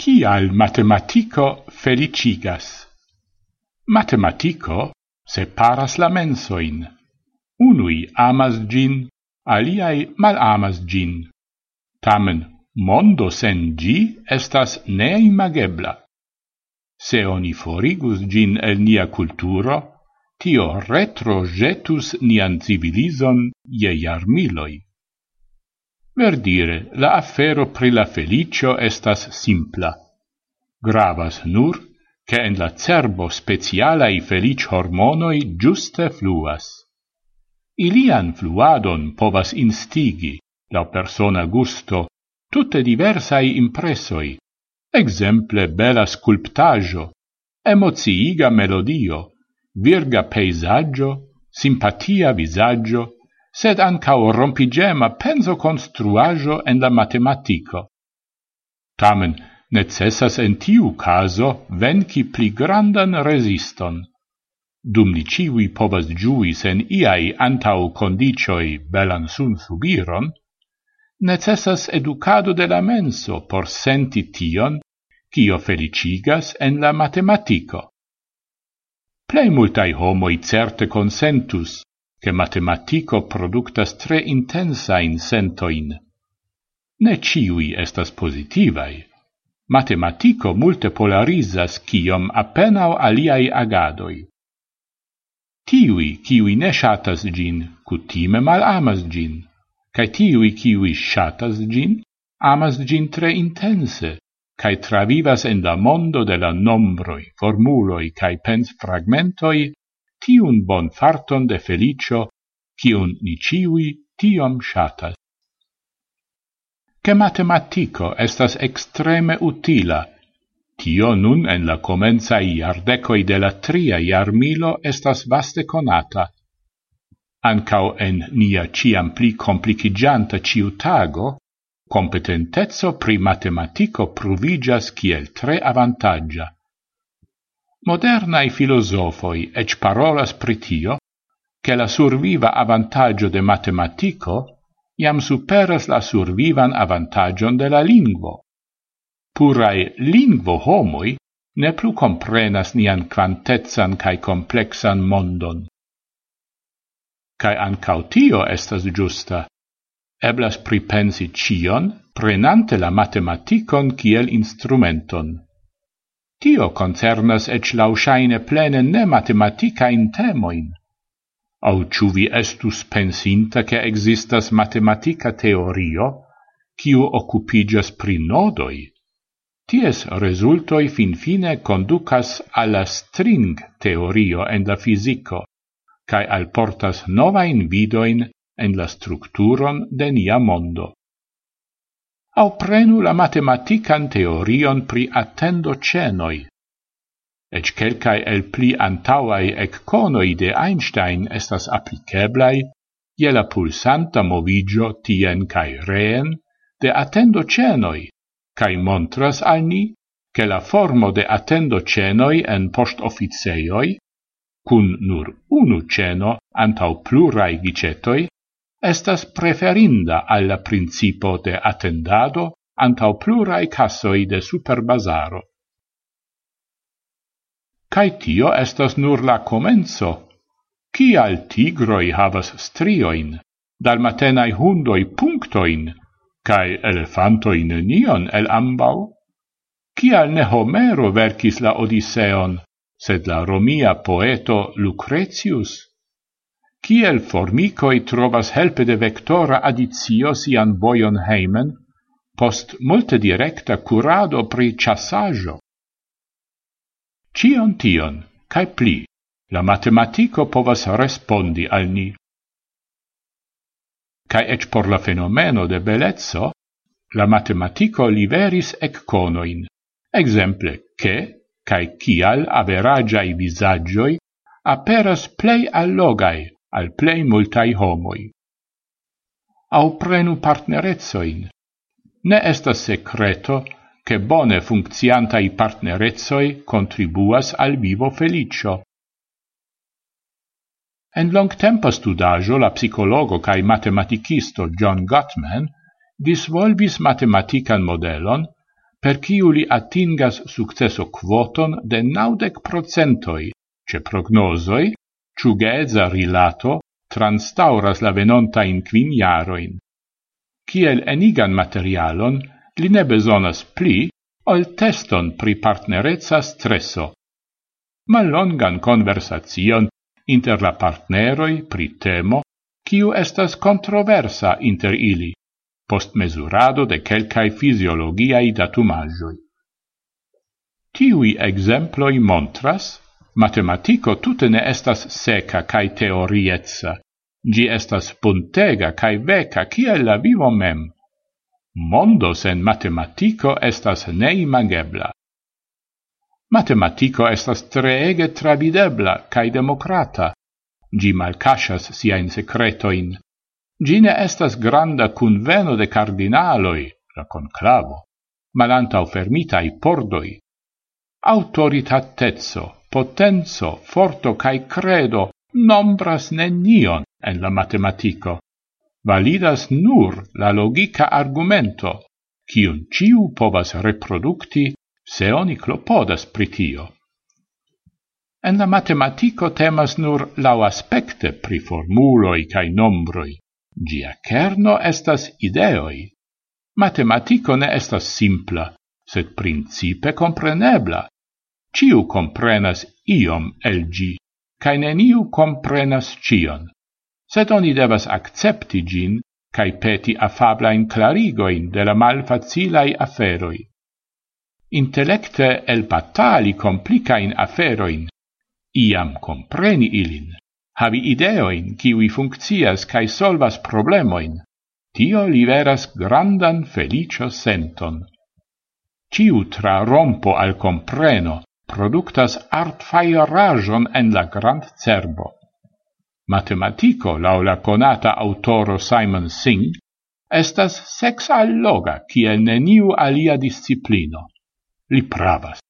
Cial matematico felicigas? Matematico separas la mensoin. Unui amas gin, aliai mal amas gin. Tamen, mondo sen gi estas neimagebla. Se oni forigus gin el nia culturo, tio retrogetus nian civilizon ie jarmiloi. Verdire, la affero pri la felicio estas simpla. Gravas nur, che en la cerbo specialai felic hormonoi giuste fluas. Ilian fluadon povas instigi, la persona gusto, tutte diversai impressoi, exemple bela sculptaggio, emoziiga melodio, virga peisaggio, simpatia visaggio, sed ancao rompigema penso construajo en la matematico. Tamen, necessas en tiu caso venci pli grandan resiston. Dum ni civi povas giuis en iai antau condicioi belan sun subiron, necessas educado de la menso por senti tion, cio felicigas en la matematico. Plei multai homoi certe consentus che matematico productas tre intensa in sentoin. Ne ciui estas positivai. Matematico multe polarizas ciom appenao aliai agadoi. Tiui, ciui ne shatas gin, cutime mal amas gin, cae tiui, ciui shatas gin, amas gin tre intense, cae travivas en la mondo de la nombroi, formuloi, cae pens fragmentoi tiun bon farton de felicio, cion ni ciui tiom shatas. Che matematico estas extreme utila, tio nun en la comenza iardecoi de la tria iarmilo estas vaste conata. Ancao en nia ciam pli complicigianta ciutago, competentezzo pri matematico pruvigas kiel tre avantaggia modernai filosofoi ec parolas pritio, che la surviva avantaggio de matematico iam superas la survivan avantagion de la lingvo. Purae lingvo homoi ne plu comprenas nian quantezan cae complexan mondon. Cae ancau tio estas giusta. Eblas pripensi cion, prenante la matematicon kiel instrumenton. Tio concernas ec lausaine plene ne matematicain temoin. Au ciu vi estus pensinta che existas matematica teorio, ciu occupigas pri nodoi, ties resultoi fin fine conducas alla string teorio en la fisico, cae alportas novain vidoin en la structuron de nia mondo au prenu la matematican teorion pri attendo cenoi. Ec celcae el pli antauai ecconoi de Einstein estas appliceblai je la pulsanta movigio tien cae reen de attendo cenoi, cae montras al ni che la formo de attendo cenoi en post officeioi, cun nur unu ceno antau plurai gicetoi, estas preferinda al principo de attendado antau plurai cassoi de superbazaro. Cai tio estas nur la comenzo. Cial tigroi havas strioin, dalmatenai hundoi punctoin, cae elefantoin nion el ambau? Cial ne Homero vercis la Odisseon, sed la Romia poeto Lucretius? Kiel formicoi trovas helpe de vectora adizio sian boion heimen, post multe directa curado pri chassaggio. Cion tion, cae pli, la matematico povas respondi al ni. Cae ec por la fenomeno de bellezzo, la matematico liveris ec conoin, exemple, che, cae cial averagiai visagioi aperas plei allogai, al plei multai homoi. Au prenu partnerezoin. Ne estas secreto che bone funcciantai partnerezoi contribuas al vivo felicio. En long tempo studajo la psicologo cae matematicisto John Gottman disvolvis matematican modelon per kiu li atingas successo quoton de naudec procentoi ce prognosoi ciugeza rilato transtauras la venonta in quin iaroin. Ciel enigan materialon, li ne besonas pli, ol teston pri partnerezza stresso. Mallongan conversazion inter la partneroi pri temo, ciu estas controversa inter ili, post mesurado de quelcae fisiologiae datumagioi. Tiui exemploi montras, matematico tutte ne estas seca cae teorietza. Gi estas puntega cae veca, ciel la vivo mem. Mondo sen matematico estas neimagebla. Matematico estas treege travidebla cae democrata. Gi malcasas siain secretoin. Gi ne estas granda conveno de cardinaloi, la conclavo, malantau fermitai pordoi. Autoritatezzo, potenzo, forto cae credo nombras nenion en la matematico. Validas nur la logica argumento, cium ciu povas reproducti se oni clopodas pritio. En la matematico temas nur lau aspecte pri formuloi cae nombroi. Gia kerno estas ideoi. Matematico ne estas simpla, sed principe comprenebla, ciu comprenas iom el gi, cae neniu comprenas cion. Sed oni devas accepti gin, cae peti afablain clarigoin de la malfacilai aferoi. Intellecte el batali complicain aferoin, iam compreni ilin, havi ideoin kiwi funccias cae solvas problemoin, tio liveras grandan felicio senton. Ciu tra rompo al compreno, productas art artfajorajon en la grand cerbo. Matematico, lau la conata autoro Simon Singh, estas sex alloga, kiel neniu alia disciplino. Li pravas.